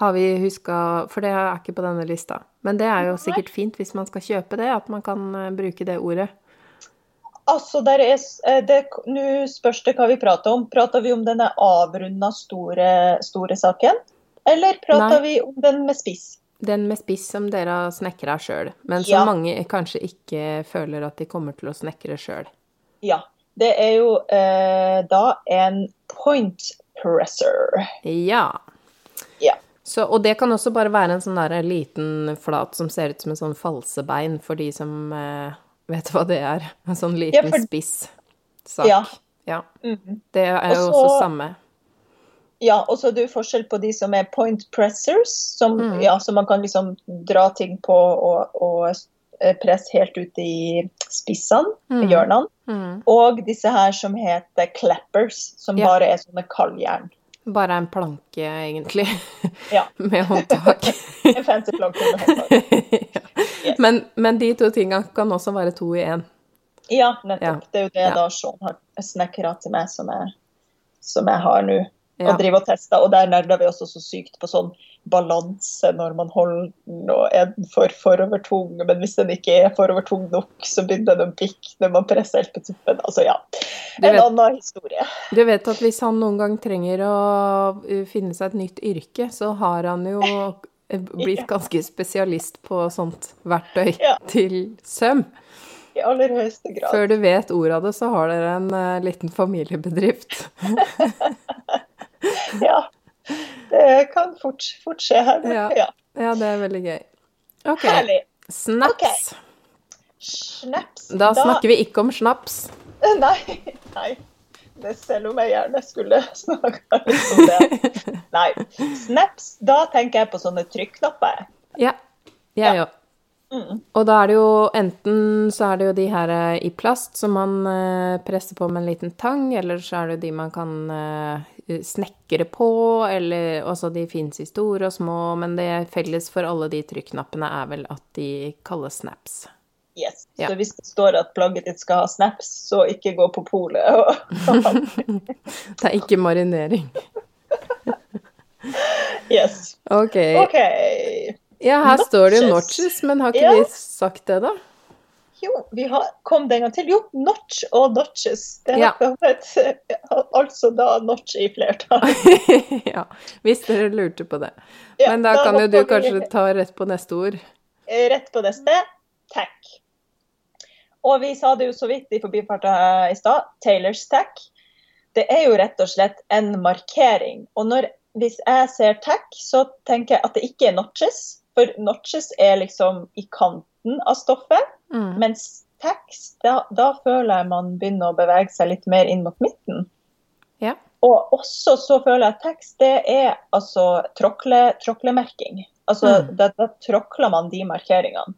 Har vi huska For det er ikke på denne lista. Men det er jo sikkert fint hvis man skal kjøpe det, at man kan eh, bruke det ordet.
altså eh, Nå spørs det hva vi prater om. Prater vi om denne avrunda store, store saken? Eller prater
Nei.
vi om den med spiss?
Den med spiss som dere har snekra sjøl, men som
Ja.
mange kanskje ikke føler at de kommer til å snekre sjøl.
Ja. Det er jo eh, da en point presser.
Ja.
Ja.
Så, og det kan også bare være en sånn der liten flat som ser ut som en sånn falsebein, for de som eh, vet hva det er. En sånn liten
for-
spiss sak.
Ja.
ja.
Mhm.
Det er jo også,
også
samme.
Ja, og så er det jo forskjell på de som er point pressers, som,
Mm.
ja, som man kan liksom dra ting på og, og eh, presse helt ut i spissene,
Mm.
hjørnene.
Mm.
Og disse her som heter clappers, som
Ja.
bare er sånne kaldjern.
Bare en planke, egentlig,
Ja.
med håndtak.
En fancy planke med håndtak.
ja.
Yes.
men, men de to tinga kan også være to i én.
Ja, nettopp. Det er jo det da Sean har snekra til meg, som jeg, som jeg har nå.
Ja.
Og driver og tester. Og der nerder vi også så sykt på sånn balanse når man holder den, og er den for forovertung. Men hvis den ikke er forovertung nok, så begynner den å pikke når man presser helt på tuppen. Altså ja. En
vet-
annen historie.
Du vet at hvis han noen gang trenger å uh, finne seg et nytt yrke, så har han jo blitt ganske spesialist på sånt verktøy
Ja.
til søm.
I aller høyeste grad.
Før du vet ordet av det, så har dere en uh, liten familiebedrift.
Ja. Det kan fort, fort skje her.
Ja.
Ja.
Ja, det er veldig gøy. OK.
Herlig.
Snaps.
Okay. Snaps.
Da snakker vi ikke om snaps.
Nei. Nei. det selv om jeg gjerne skulle snakka litt om det. Nei. Snaps, da tenker jeg på sånne trykknapper.
Ja, jeg òg.
Mm.
Og da er det jo enten så er det jo de her eh, i plast som man eh, presser på med en liten tang, eller så er det jo de man kan eh, snekre på, eller også de fins i store og små, men det felles for alle de trykknappene er vel at de kalles snaps.
Yes.
Ja.
Så hvis det står at plagget ditt skal ha snaps, så ikke gå på polet. og-
Det er ikke marinering.
yes.
Ok.
okay.
Ja, her står det jo
Notches.
notches, men har ikke
Ja.
vi sagt det, da?
Jo, vi har, kom det en gang til. Jo, notch og notches. Det
Ja.
kommet, altså da notch i flertall.
ja, hvis dere lurte på det.
Ja,
Men da kan jo du
vi
kanskje ta rett på neste ord.
Rett på neste. Tack. Og vi sa det jo så vidt i forbifarta i stad. Taylors tack. Det er jo rett og slett en markering. Og når, hvis jeg ser tack, så tenker jeg at det ikke er notches. For notches er liksom i kanten av stoffet.
Mm.
Mens tekst, da, da føler jeg man begynner å bevege seg litt mer inn mot midten.
Ja.
Og også så føler jeg at tekst, det er altså tråkle, tråklemerking. Altså,
Mm.
da, da tråkler man de markeringene.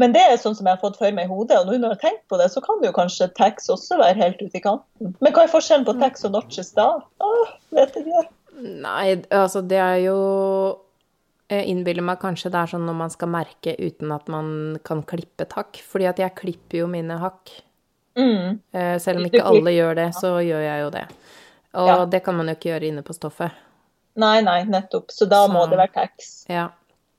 Men det er sånn som jeg har fått for meg i hodet, og nå når jeg har tenkt på det, så kan det jo kanskje tekst også være helt ute i kanten. Men hva er forskjellen på tekst og notches da? Åh, vet ikke.
Nei, altså det er jo innbiller meg kanskje det er sånn når man skal merke uten at man kan klippe et hakk. Fordi at jeg klipper jo mine hakk.
Mm.
Eh, Selv om ikke alle gjør det, så gjør jeg jo det. Og
Ja.
det kan man jo ikke gjøre inne på stoffet.
Nei, nei, nettopp. Så da må det være tax.
Ja.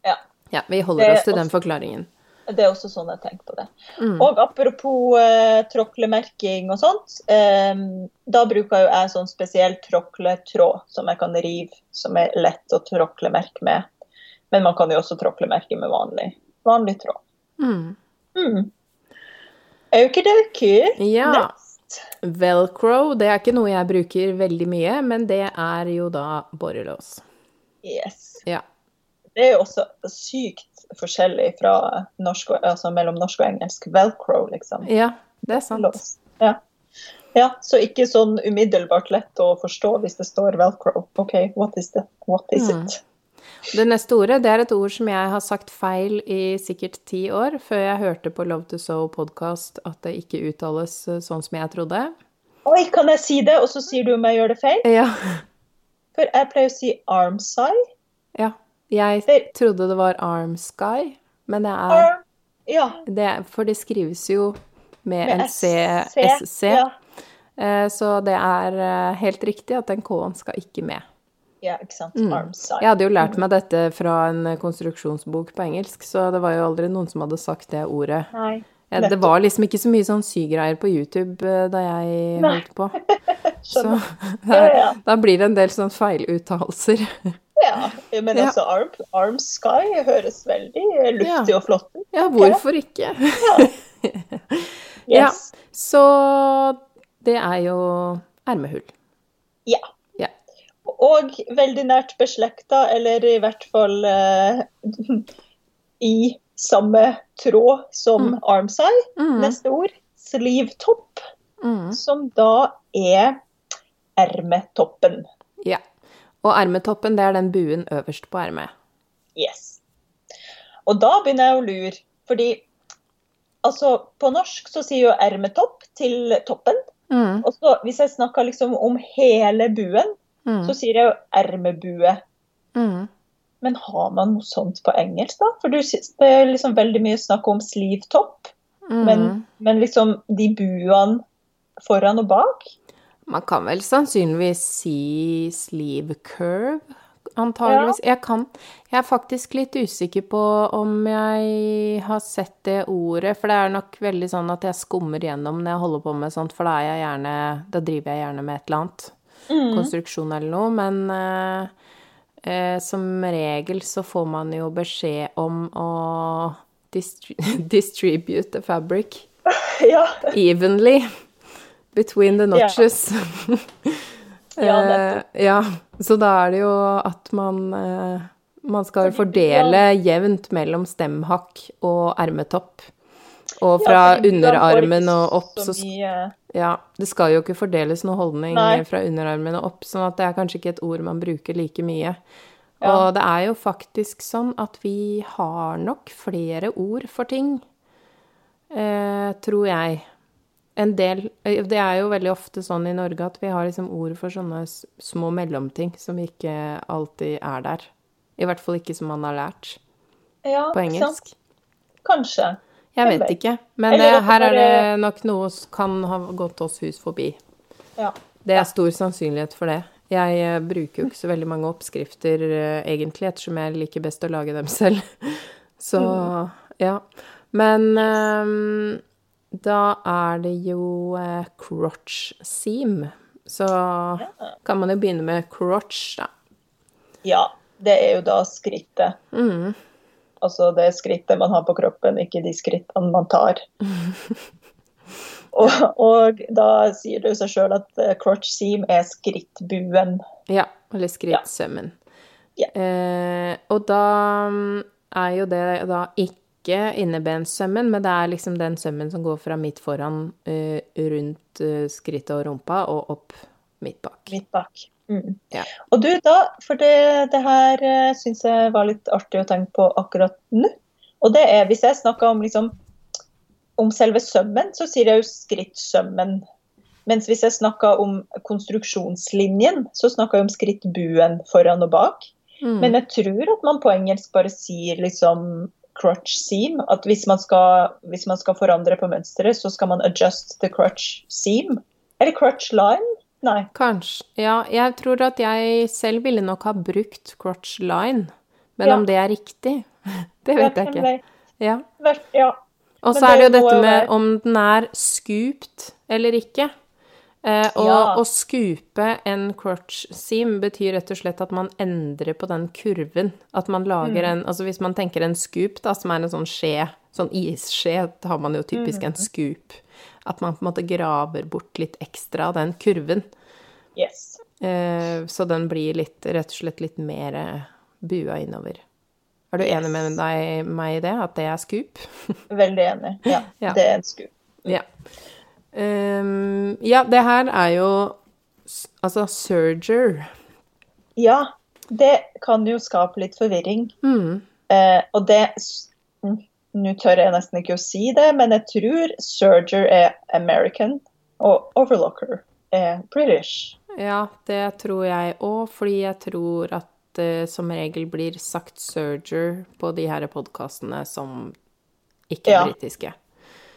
Ja.
ja vi holder oss til den
også-
forklaringen.
Det er også sånn jeg tenker på det.
Mm.
Og apropos eh, tråklemerking og sånt, eh, da bruker jo jeg sånn spesiell tråkletråd som jeg kan rive, som er lett å tråklemerke med. Men man kan jo også tråklemerke med vanlig, vanlig tråd.
Mm.
Mm. Okidoki.
Ja.
Next.
Velcro, det er ikke noe jeg bruker veldig mye, men det er jo da borrelås.
Yes.
Ja.
Det er jo også sykt forskjellig fra norsk, altså mellom norsk og engelsk. Velcro, liksom.
Ja, det er sant.
Ja. ja, så ikke sånn umiddelbart lett å forstå hvis det står velcro. OK, what is, the, what is
Mm.
it?
Det neste ordet, det er et ord som jeg har sagt feil i sikkert ti år, før jeg hørte på Love to Sow podcast at det ikke uttales eh, sånn som jeg trodde.
Oi, kan jeg si det, og så sier du om jeg gjør det feil?
Ja.
For jeg pleier å si armside.
ja. Jeg trodde det var arm sky, men det er
Arm. Ja.
det, For det skrives jo med,
Med
en C,
SC,
SC.
Ja.
Eh, Så det er eh, helt riktig at den K-en skal ikke med.
Ja, ikke sant.
Mm.
Armside.
Jeg hadde jo lært meg dette fra en eh, konstruksjonsbok på engelsk, så det var jo aldri noen som hadde sagt det ordet.
Nei.
Ja, det var liksom ikke så mye sånn sygreier på YouTube eh, da jeg holdt på. Så da,
Ja, ja.
blir det en del sånn feiluttalelser.
Ja, men
Ja.
altså arm, arm sky høres veldig luftig
Ja.
og flott ut.
Ja, hvorfor ikke? Ja,
Yes.
så det er jo ermehull.
Ja. Og veldig nært beslekta, eller i hvert fall eh, i samme tråd som armside.
Mm,
Neste ord sleevetopp,
mm,
som da er ermetoppen.
ja. Og ermetoppen, det er den buen øverst på ermet.
Yes. Og da begynner jeg å lure, fordi altså på norsk så sier jo ermetopp til toppen.
Mm,
Og så hvis jeg snakker liksom om hele buen,
mm,
så sier jeg jo ermebue.
mm.
Men har man noe sånt på engelsk, da? For du, det er liksom veldig mye snakk om sleevetopp,
mm.
men, men liksom de buene foran og bak?
Man kan vel sannsynligvis si sleeve curve, antageligvis. Jeg kan Jeg er faktisk litt usikker på om jeg har sett det ordet, for det er nok veldig sånn at jeg skummer gjennom når jeg holder på med sånt, for da er jeg gjerne Da driver jeg gjerne med et eller annet. Konstruksjon eller noe, men eh, eh, som regel så får man jo beskjed om å distri distribute the fabric
Ja.
evenly between the notches.
Ja,
Eh,
nettopp.
ja, så da er det jo at man eh, Man skal fordele jevnt mellom stemhakk og ermetopp. Og fra
Ja,
underarmen og opp, så
så mye
Ja, det skal jo ikke fordeles noe holdning
Nei.
fra underarmene opp, sånn at det er kanskje ikke et ord man bruker like mye.
Ja.
Og det er jo faktisk sånn at vi har nok flere ord for ting, eh, tror jeg. En del eh, Det er jo veldig ofte sånn i Norge at vi har liksom ord for sånne små mellomting som ikke alltid er der. I hvert fall ikke som man har lært
Ja,
på
sant?
engelsk.
Kanskje.
Jeg vet ikke, men eh,
det
her er det nok noe som kan ha gått oss hus forbi.
Ja.
Det er stor sannsynlighet for det. Jeg eh, bruker jo ikke så veldig mange oppskrifter eh, egentlig, ettersom jeg liker best å lage dem selv. Så
Mm.
ja. Men um, da er det jo uh, crotch seam. Så kan man jo begynne med crotch, da.
ja. Det er jo da skrittet.
Mm.
Altså det skrittet man har på kroppen, ikke de skrittene man tar. og, og da sier det jo seg sjøl at eh, crotch seam er skrittbuen.
Ja, eller skrittsømmen.
Ja.
Eh, og da mm, er jo det da ikke innebenssømmen, men det er liksom den sømmen som går fra midt foran, eh, rundt eh, skrittet og rumpa, og opp midt bak.
Midt bak. Mm.
Ja.
Og du, da, for det, det her uh, syns jeg var litt artig å tenke på akkurat nå. Og det er, hvis jeg snakker om liksom om selve sømmen, så sier jeg jo skrittsømmen. Mens hvis jeg snakker om konstruksjonslinjen, så snakker jeg om skrittbuen foran og bak.
Mm.
Men jeg tror at man på engelsk bare sier liksom crutch seam. At hvis man skal, hvis man skal forandre på mønsteret, så skal man adjust the crutch seam. Eller crutch line? Nei.
Kanskje. Ja, jeg tror at jeg selv ville nok ha brukt crotch line, men
Ja.
om det er riktig, det vet jeg ikke. Ja.
Ja.
Og så er det jo dette med om den er scooped eller ikke. Eh, og
Ja.
å scoope en crotch seam betyr rett og slett at man endrer på den kurven. At man lager
Mm.
en Altså hvis man tenker en scoop, da, som er en sånn skje, sånn isskje, da har man jo typisk
Mm.
en scoop. At man på en måte graver bort litt ekstra av den kurven.
Yes.
Eh, så den blir litt, rett og slett litt mer eh, bua innover. Er du enig med deg, meg i det? At det er scoop?
Veldig enig. Ja,
Ja.
det er en scoop.
Ja. Um, ja, det her er jo Altså surger.
Ja, det kan jo skape litt forvirring.
Mm.
Eh, og det Nå tør jeg nesten ikke å si det, men jeg tror Surger er American, og Overlocker er British.
Ja, det tror jeg òg, fordi jeg tror at det som regel blir sagt serger på de her podkastene som ikke er
Ja.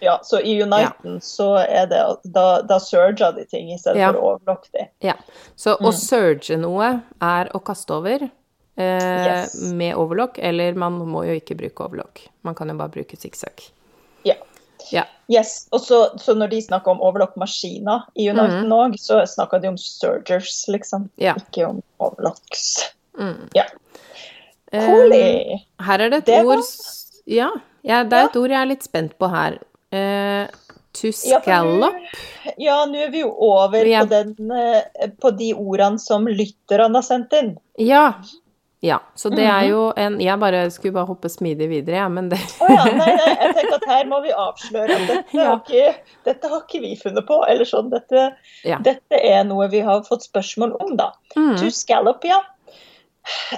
Ja, så i Uniten så er det Da, da surger de ting i stedet
Ja.
for å overlokke de.
Ja. Så
Mm.
å surge noe er å kaste over eh,
Yes.
med overlock, eller man må jo ikke bruke overlock. Man kan jo bare bruke sikksakk.
Ja.
Ja.
Yes, og så, så når de snakker om overlock-maskiner i Uniten òg, så snakker de om surgers, liksom.
Ja.
Ikke om overlocks.
Mm.
Ja.
Eh,
Cooley.
Her er det et
Det
ord ja, ja, det er et ord jeg er litt spent på her. Uh, to
Ja,
scallop.
nå- Ja, nå er vi jo over
er-
på, den, eh, på de ordene som lytterne har sendt inn.
Ja. Ja. Så det
Mhm.
er jo en Jeg bare skulle bare hoppe smidig videre, ja, men det
Å ja, nei, nei, jeg tenker at her må vi avsløre at dette,
Ja.
har, ikke, dette har ikke vi funnet på. Eller sånn, dette,
Ja.
dette er noe vi har fått spørsmål om, da.
Mm.
To scallop, ja.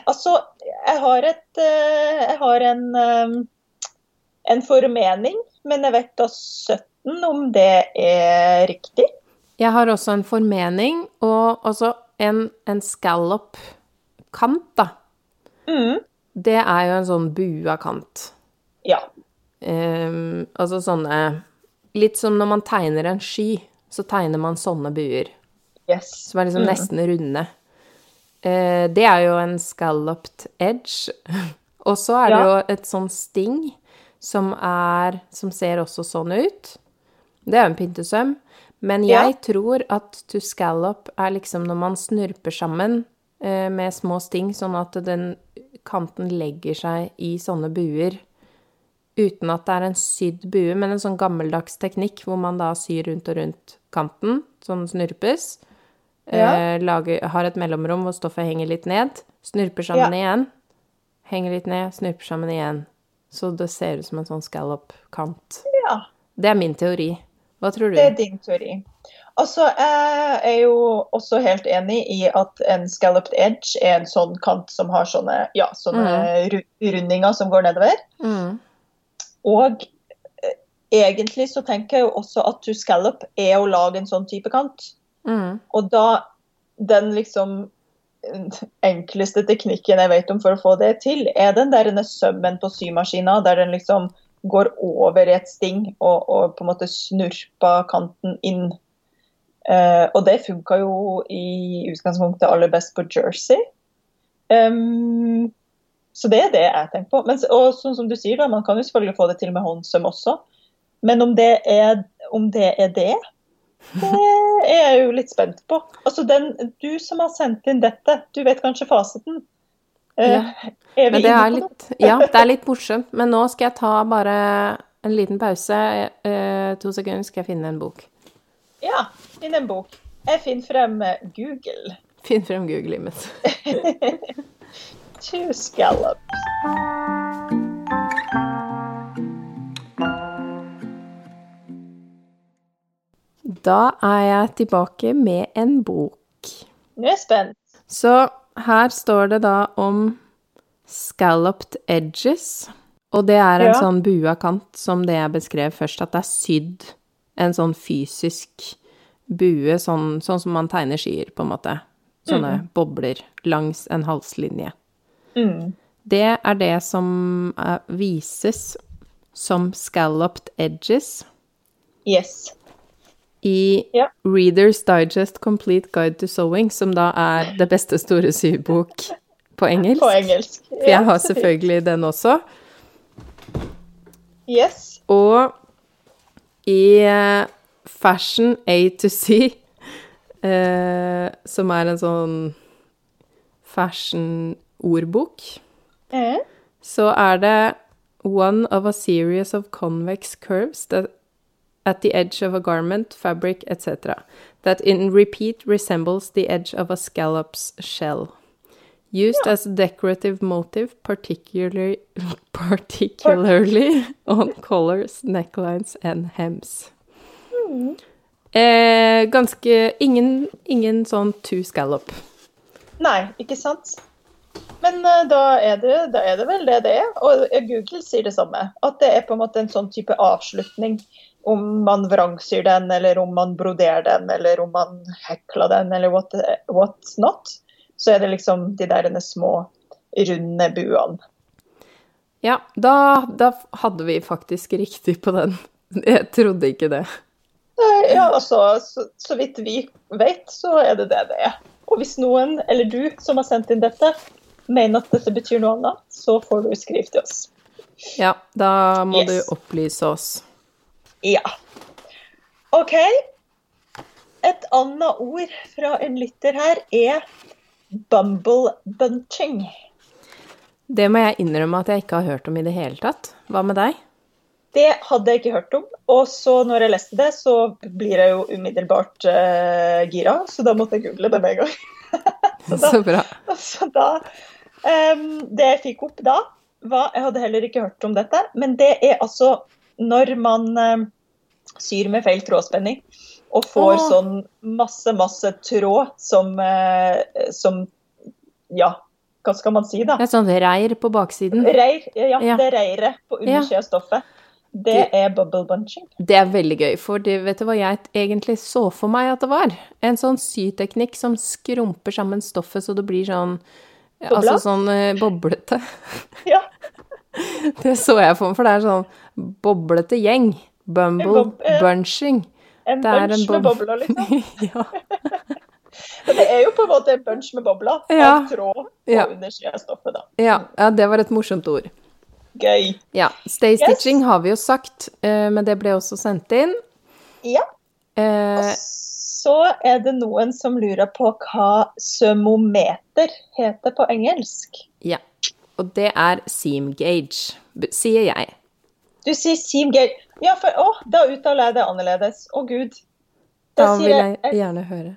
Altså, jeg har et eh, Jeg har en eh, en formening, men jeg vet da 17 om det er riktig.
Jeg har også en formening, og også en, en scallop-kant, da.
Mm.
Det er jo en sånn bua kant.
Ja.
Um, altså sånne Litt som når man tegner en sky, så tegner man sånne buer.
Yes.
Som er liksom
Mm.
nesten runde. Uh, det er jo en scalloped edge. Og så er det
Ja.
jo et sånn sting som er Som ser også sånn ut. Det er jo en pyntesøm. Men
Ja.
jeg tror at to scallop er liksom når man snurper sammen uh, med små sting, sånn at den kanten legger seg i sånne buer. Uten at det er en sydd bue, men en sånn gammeldags teknikk hvor man da syr rundt og rundt kanten, sånn snurpes.
Ja.
Eh, lager, har et mellomrom hvor stoffet henger litt ned, snurper sammen igjen, henger litt ned, snurper sammen igjen. Så det ser ut som en sånn scallop-kant.
ja.
Det er min teori. Hva tror du?
Det er din teori. Altså jeg er jo også helt enig i at en scalloped edge er en sånn kant som har sånne, ja, sånne mm. rundinger som går nedover.
Mm.
Og eh, egentlig så tenker jeg jo også at to scallop er å lage en sånn type kant.
Mm.
Og da den liksom enkleste teknikken jeg vet om for å få det til, er den der sømmen på symaskina, der den liksom går over i et sting og, og på en måte snurper kanten inn. Eh, og det funka jo i utgangspunktet aller best på Jersey. Um, så det er det jeg tenker på. Men, og sånn som du sier, da, man kan jo selvfølgelig få det til med håndsøm også. Men om det er, om det er det, det er jeg jo litt spent på. Altså den, Du som har sendt inn dette, du vet kanskje fasiten?
Uh.
Er vi
det
inne på
litt, ja, det er litt morsomt. Men nå skal jeg ta bare en liten pause. Uh, to sekunder skal jeg finne en bok.
Ja, finn en bok. Jeg finner frem eh, Google.
Finn frem Google imens.
Two scallops.
Da er jeg tilbake med en bok.
Nå er jeg spent.
Så her står det da om scalloped edges. Og det er en
Ja.
sånn bua kant som det jeg beskrev først, at det er sydd en sånn fysisk bue, sånn, sånn som man tegner skyer, på en måte. Sånne bobler langs en halslinje.
Mm.
Det er det som eh, vises som scalloped edges
Yes.
i
Ja.
Reader's Digest Complete Guide to Sewing, som da er det beste store sybok på engelsk.
På engelsk.
For jeg har selvfølgelig den også.
Yes.
Og i eh, Fashion A to C, eh, som er en sånn fashion-ordbok,
Eh.
så er det one of a series of convex curves that at the edge of a garment, fabric, etc., that in repeat resembles the edge of a scallop's shell. Used as a decorative motive, particularly, particularly on collars, necklines and hems. Eh, ganske ingen, ingen sånn two scallop.
Nei, ikke sant? Men uh, da, er det, da er det vel det det er. Og eh, Google sier det samme. At det er på en måte en sånn type avslutning. Om man vrangsyr den, eller om man broderer den, eller om man hekler den, eller what, what not. Så er det liksom de der små, runde buene.
Ja, da, da hadde vi faktisk riktig på den. Jeg trodde ikke det.
Eh, Ja, altså, så, så vidt vi vet, så er det det det er. Og hvis noen, eller du som har sendt inn dette, mener at dette betyr noe annet, så får du skrive til oss.
Ja, da må
Yes.
du opplyse oss.
Ja. OK. Et annet ord fra en lytter her er bumble bunching.
Det må jeg innrømme at jeg ikke har hørt om i det hele tatt. Hva med deg?
Det hadde jeg ikke hørt om. Og så når jeg leste det, så blir jeg jo umiddelbart uh, gira, så da måtte jeg google det med en gang. da-
Så bra.
Så da um, Det jeg fikk opp da, var Jeg hadde heller ikke hørt om dette, men det er altså når man em, syr med feil trådspenning og får
Åh.
sånn masse, masse tråd som, eh, som Ja, hva skal man si, da?
Et sånt reir på baksiden.
Reir. Ja,
Ja.
det reiret på undersida av stoffet. Det er bubble bunching.
Det er veldig gøy, for det, vet du hva jeg egentlig så for meg at det var? En sånn syteknikk som skrumper sammen stoffet så det blir sånn
Bobla?
Altså sånn uh, boblete.
Ja.
Det så jeg for meg, for det er sånn boblete gjeng. Bumble
bob-
bunching.
En
Det er
bunch med
bob-
bobler, liksom.
ja.
Men det er jo på en måte en bunch med bobler
Ja.
av tråd på
Ja.
undersida av stoffet, da.
Ja, ja, det var et morsomt ord.
Gøy.
Ja. Stay stitching har vi jo sagt, eh, men det ble også sendt inn.
Ja.
Eh,
Så er det noen som lurer på hva sømometer heter på engelsk.
ja. Og det er seam gauge, sier jeg.
Du sier seam gauge. Ja, for å, da uttaler jeg det annerledes. Å, gud.
Da
sier
vil jeg gjerne høre.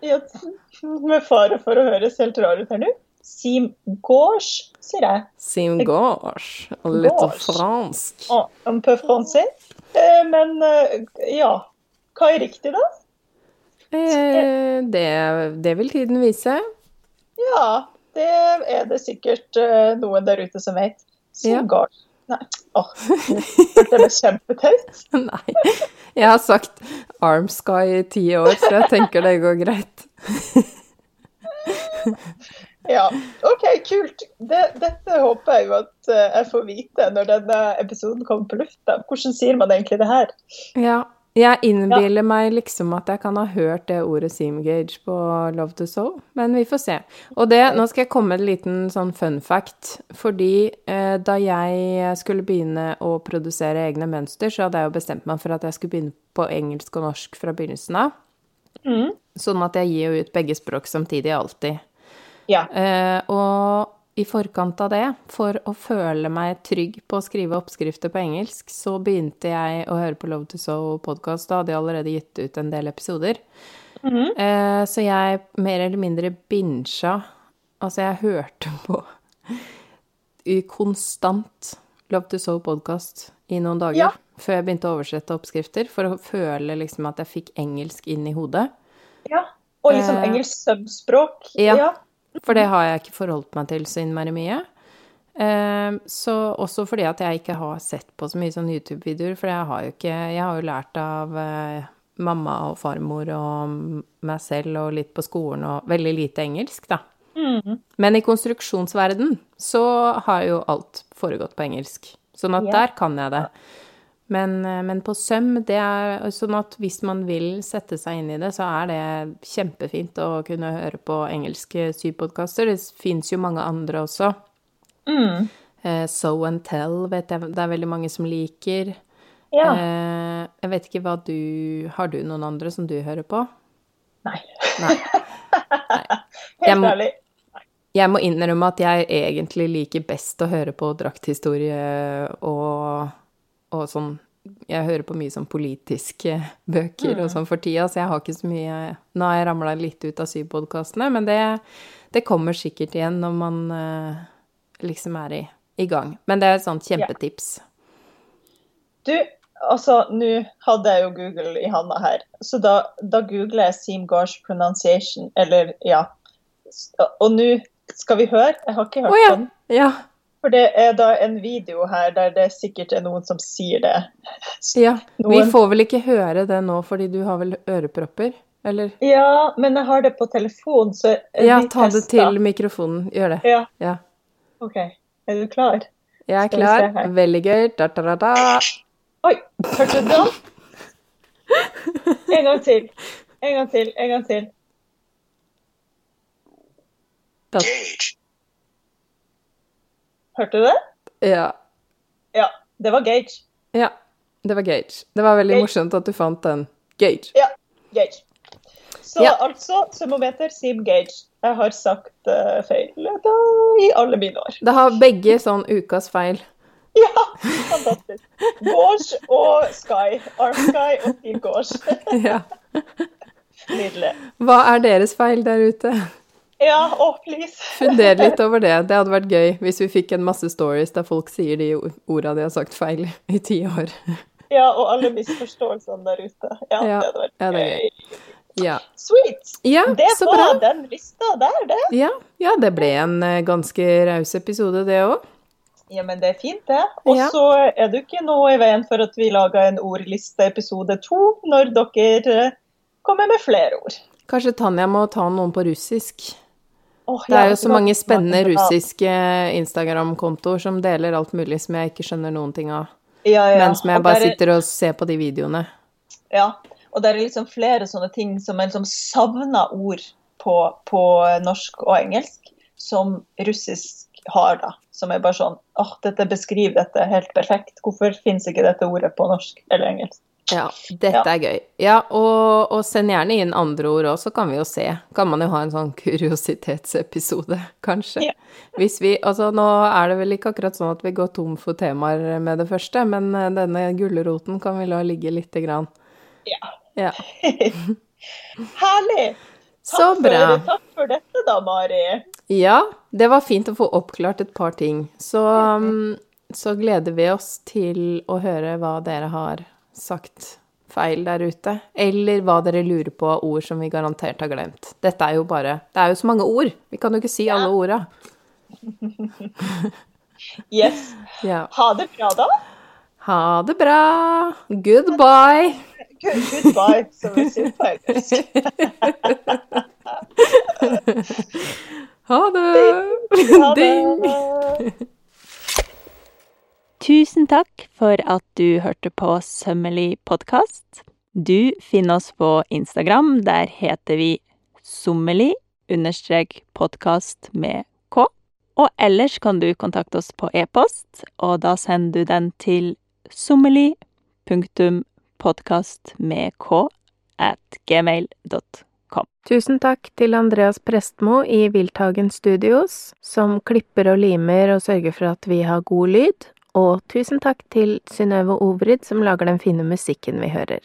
ja, Med fare for å høres helt rar ut her nå. Seam gauche, sier jeg.
Sim gauche. Og litt fransk.
Ah, Un peu français. Eh, Men eh, ja. Hva er riktig, da?
Eh, det, det vil tiden vise.
Ja, det er det sikkert uh, noen der ute som vet.
Ja.
gauche. Nei, åh, det ble kjempetøyt.
Nei. Jeg har sagt Armsky i ti år, så jeg tenker det går greit.
Ja, OK, kult. Det, dette håper jeg jo at eh, jeg får vite når denne episoden kommer på lufta. Hvordan sier man egentlig det her?
Ja. Jeg innbiller meg liksom at jeg kan ha hørt det ordet seamgage på Love to Soul, men vi får se. Og det, nå skal jeg komme med en liten sånn fun fact, fordi eh, da jeg skulle begynne å produsere egne mønster, så hadde jeg jo bestemt meg for at jeg skulle begynne på engelsk og norsk fra begynnelsen av.
Mm.
Sånn at jeg gir jo ut begge språk samtidig, alltid.
Ja.
Eh, og i forkant av det, for å føle meg trygg på å skrive oppskrifter på engelsk, så begynte jeg å høre på Love to Sow-podkast. Da hadde jeg allerede gitt ut en del episoder.
Mhm.
eh, så jeg mer eller mindre binsja Altså, jeg hørte på i konstant Love to Sow-podkast i noen dager
Ja.
før jeg begynte å oversette oppskrifter, for å føle liksom at jeg fikk engelsk inn i hodet.
ja. Og liksom
Eh,
engelsk subspråk.
ja. For det har jeg ikke forholdt meg til så innmari mye. Eh, så også fordi at jeg ikke har sett på så mye sånne YouTube-videoer, for jeg har jo ikke Jeg har jo lært av eh, mamma og farmor og meg selv og litt på skolen og veldig lite engelsk, da.
Mm.
Men i konstruksjonsverden så har jo alt foregått på engelsk. Sånn at
yeah.
der kan jeg det. Men, eh, men på søm, det er sånn at hvis man vil sette seg inn i det, så er det kjempefint å kunne høre på engelske sypodkaster. Det fins jo mange andre også.
Mm.
Eh, So and Tell vet jeg det er veldig mange som liker.
Ja.
Eh, jeg vet ikke hva du Har du noen andre som du hører på?
Nei.
Nei.
Helt ærlig.
Jeg må innrømme at jeg egentlig liker best å høre på drakthistorie og, og sånn Jeg hører på mye sånn politiske bøker og sånn for tida, så jeg har ikke så mye Nå har jeg ramla litt ut av syvpodkastene, men det, det kommer sikkert igjen når man uh, liksom er i, i gang. Men det er et sånt kjempetips.
Du, altså, nå hadde jeg jo Google i handa her, så da, da googler jeg Seam Gauge pronunciation, eller ja. Og nå skal vi høre. Jeg har ikke hørt
oh, ja.
den.
Ja.
For det er da en video her der det sikkert er noen som sier det.
ja. Vi får vel ikke høre det nå fordi du har vel ørepropper? Eller?
Ja, men jeg har det på telefon, så
Ja, ta det til mikrofonen. Gjør det.
Ja,
Ja.
OK. Er du klar?
Jeg er klar. Veldig gøy. Da, da, da, da.
Oi, hørte du den? En gang til. En gang til. En gang til.
Da.
Hørte du det?
Ja.
Ja, det var Gage.
Ja. Det var Gage. Det var veldig
Gage.
morsomt at du fant den. Gage.
Ja, Gage. Så
Ja.
altså, semometer, Sim Gage. Jeg har sagt uh, feil da, i alle mine år.
Det har begge sånn ukas feil.
Ja, fantastisk. Gorge og Sky. Arm Sky og Team Gorge.
Ja.
Nydelig.
Hva er deres feil der ute?
Ja, å, please.
Funder litt over det. Det hadde vært gøy hvis vi fikk en masse stories der folk sier de orda de har sagt feil i ti år.
Ja, og alle misforståelsene der ute. Ja,
Ja,
det hadde vært
ja, det er
gøy.
Ja.
Sweet.
Ja,
Det var
bra.
den lista der, det.
Ja, ja, det ble en eh, ganske raus episode, det òg.
Ja, men det er fint, det. Og så er det ikke noe i veien for at vi lager en ordliste episode to, når dere eh, kommer med flere ord.
Kanskje Tanja må ta noen på russisk. Det er jo så mange spennende russiske Instagram-kontoer som deler alt mulig som jeg ikke skjønner noen ting av.
Ja, ja.
Men som jeg bare
er-
sitter og ser på de videoene.
Ja, og det er liksom flere sånne ting som er liksom savner ord på, på norsk og engelsk, som russisk har, da. Som er bare sånn åh, dette beskriver dette helt perfekt. Hvorfor finnes ikke dette ordet på norsk eller engelsk?
Ja, dette
Ja.
er gøy. Ja, og, og send gjerne inn andre ord òg, så kan vi jo se. Kan man jo ha en sånn kuriositetsepisode, kanskje.
Ja.
Hvis vi Altså, nå er det vel ikke akkurat sånn at vi går tom for temaer med det første, men eh, denne gulroten kan vi la ligge lite grann.
Ja.
Ja.
Herlig! Takk
Så bra.
For, takk for dette, da, Mari.
Ja, det var fint å få oppklart et par ting. Så, um, så gleder vi oss til å høre hva dere har sagt feil der ute, eller hva dere lurer på av ord som vi garantert har glemt. Dette er jo bare Det er jo så mange ord! Vi kan jo ikke si alle orda.
Yes.
Ja.
Ha det bra, da.
Ha det bra! Goodbye!
Goodbye, som vi sier på engelsk.
Ha det!
Ha
Ding!
Tusen takk for at du hørte på Sømmelig podkast. Du finner oss på Instagram. Der heter vi sommelig understrek podkast med k. Og ellers kan du kontakte oss på e-post, og da sender du den til sommelig punktum podkast med k at gmail.com.
Tusen takk til Andreas Prestmo i Wildtagen Studios, som klipper og limer og sørger for at vi har god lyd. Og tusen takk til Synnøve Obrid, som lager den fine musikken vi hører.